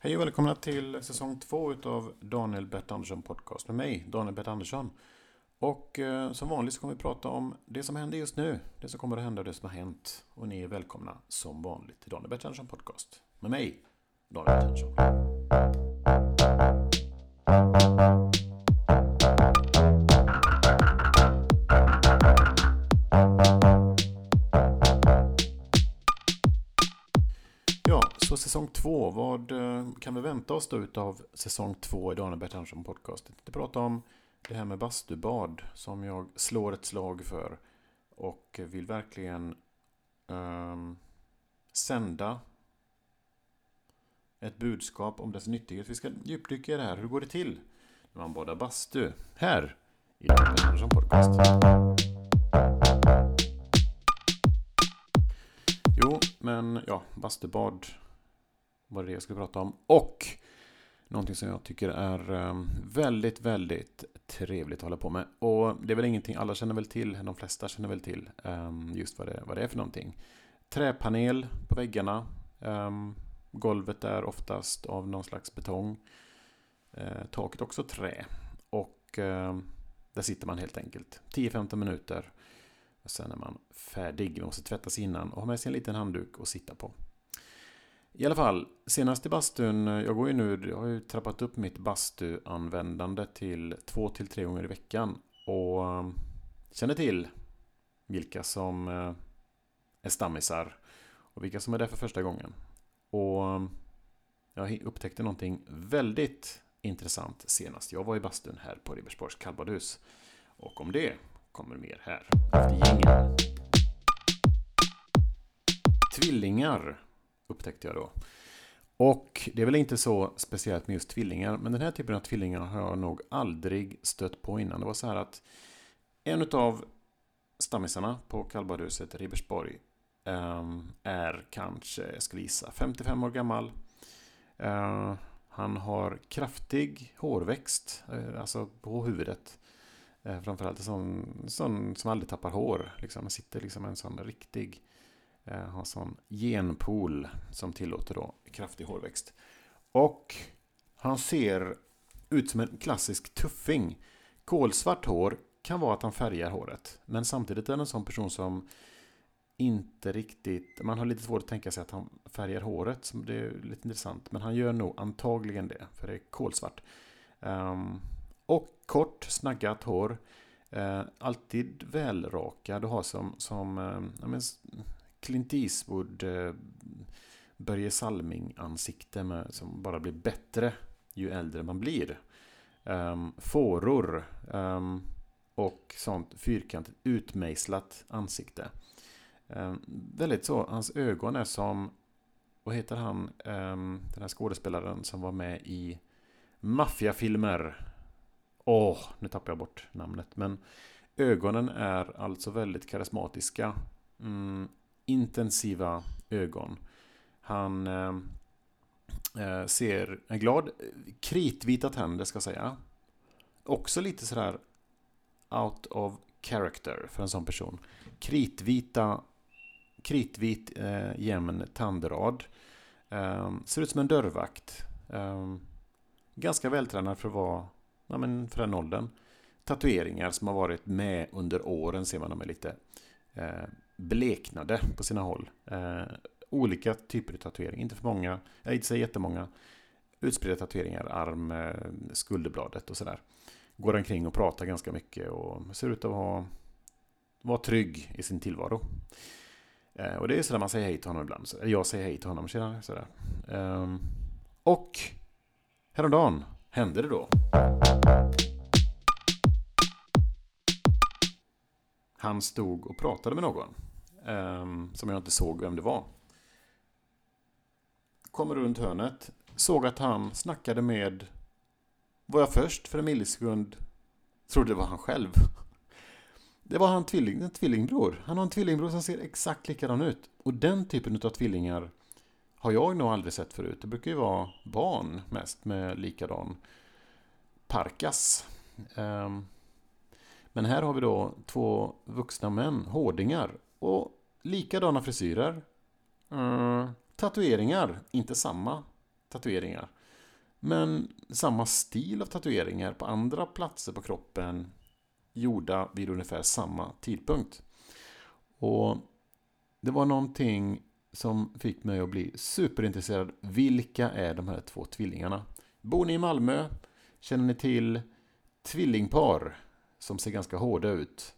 Hej och välkomna till säsong två utav Daniel Bert Andersson Podcast med mig, Daniel Bert Andersson. Och eh, som vanligt så kommer vi prata om det som händer just nu, det som kommer att hända och det som har hänt. Och ni är välkomna som vanligt till Daniel Bert Andersson Podcast med mig, Daniel Bert Andersson. Säsong två. Vad eh, kan vi vänta oss då utav säsong två i Daniel Bert Andersson Podcast? tänkte prata om det här med bastubad som jag slår ett slag för och vill verkligen um, sända ett budskap om dess nyttighet. Vi ska djupdyka i det här. Hur går det till när man badar bastu? Här i Daniel Bert Andersson Podcast. Jo, men ja, bastubad var det jag skulle prata om. Och någonting som jag tycker är ehm, väldigt, väldigt trevligt att hålla på med. Och det är väl ingenting, alla känner väl till, de flesta känner väl till ehm, just vad det, vad det är för någonting. Träpanel på väggarna. Ehm, golvet är oftast av någon slags betong. Eh, taket också trä. Och där sitter man helt enkelt 10-15 minuter. Och sen är man färdig. Man måste tvätta sig innan och ha med sig en liten handduk och sitta på. I alla fall, senast i bastun, eh, jag går ju nu, jag har ju trappat upp mitt bastuanvändande till två till tre gånger i veckan. Och eh, känner till vilka som eh, är stammisar och vilka som är där för första gången. Och jag upptäckte någonting väldigt intressant senast. Jag var i bastun här på Ribersborgs kallbadhus. Och om det kommer mer här efter gängen. Tvillingar upptäckte jag då. Och det är väl inte så speciellt med just tvillingar, men den här typen av tvillingar har jag nog aldrig stött på innan. Det var så här att en av stammisarna på kallbadhuset Ribersborg ehm, är kanske, jag skulle gissa, 55 år gammal. Ehm, han har kraftig hårväxt, eh, alltså på huvudet. Eh, framförallt en sån, sån som aldrig tappar hår. Liksom. Han sitter liksom en sån riktig, eh, har en sån genpool som tillåter då kraftig hårväxt. Och han ser ut som en klassisk tuffing. Kolsvart hår kan vara att han färgar håret. Men samtidigt är det en sån person som inte riktigt... Man har lite svårt att tänka sig att han färgar håret. Så det är lite intressant. Men han gör nog antagligen det. För det är kolsvart. Um, och kort, snaggat hår. Uh, alltid välrakad och har som, som uh, Clint Eastwood, eh, Börje Salming-ansikte med, som bara blir bättre ju äldre man blir. Um, fåror um, och sånt fyrkantigt utmejslat ansikte. Um, väldigt så, hans ögon är som, vad heter han, um, den här skådespelaren som var med i maffiafilmer. Åh, oh, nu tappar jag bort namnet. Men ögonen är alltså väldigt karismatiska. Mm, intensiva ögon. Han eh, eh, ser en glad, kritvita tänder ska jag säga. Också lite sådär out of character för en sån person. Kritvita, kritvit eh, jämn tandrad. Eh, ser ut som en dörrvakt. Eh, ganska vältränad för att vara ja, men för den åldern. Tatueringar som har varit med under åren ser man de är lite eh, bleknade på sina håll. Eh, olika typer av tatueringar, inte för många, jag inte säga jättemånga. Utspridda tatueringar, arm, eh, skulderbladet och sådär. Går omkring och pratar ganska mycket och ser ut att vara, vara trygg i sin tillvaro. Eh, och det är sådär man säger hej till honom ibland. Jag säger hej till honom, Tjena. sådär. Eh, och häromdagen hände det då. Han stod och pratade med någon. Ehm, som jag inte såg vem det var. Kommer runt hörnet. Såg att han snackade med... Var jag först för en millisekund trodde det var han själv. Det var han tvilling, en tvillingbror. Han har en tvillingbror som ser exakt likadan ut. Och den typen av tvillingar har jag nog aldrig sett förut. Det brukar ju vara barn mest med likadan parkas. Ehm, men här har vi då två vuxna män, hårdingar. Och likadana frisyrer. Mm, tatueringar, inte samma tatueringar. Men samma stil av tatueringar på andra platser på kroppen gjorda vid ungefär samma tidpunkt. Och det var någonting som fick mig att bli superintresserad. Vilka är de här två tvillingarna? Bor ni i Malmö? Känner ni till tvillingpar som ser ganska hårda ut?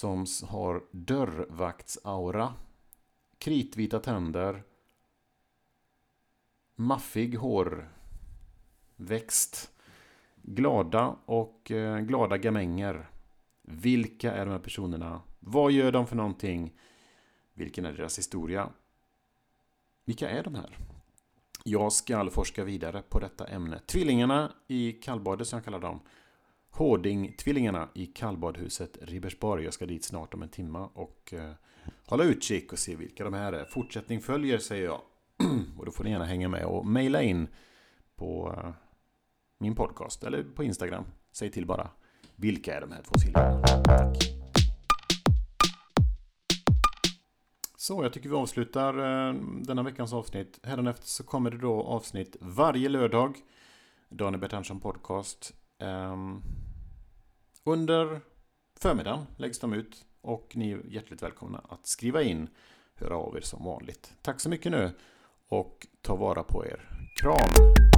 Som har dörrvaktsaura, kritvita tänder, maffig hårväxt, glada och eh, glada gamänger. Vilka är de här personerna? Vad gör de för någonting? Vilken är deras historia? Vilka är de här? Jag ska forska vidare på detta ämne. Tvillingarna i kallbadet som jag kallar dem. Hårding-tvillingarna i kallbadhuset Ribersborg. Jag ska dit snart om en timme och eh, hålla utkik och se vilka de här är. Fortsättning följer säger jag. och då får ni gärna hänga med och mejla in på eh, min podcast eller på Instagram. Säg till bara. Vilka är de här två tvillingarna? Tack. Så, jag tycker vi avslutar eh, denna veckans avsnitt. Hädanefter så kommer det då avsnitt varje lördag. Daniel Bertansson Podcast. Um, under förmiddagen läggs de ut och ni är hjärtligt välkomna att skriva in, höra av er som vanligt. Tack så mycket nu och ta vara på er. Kram!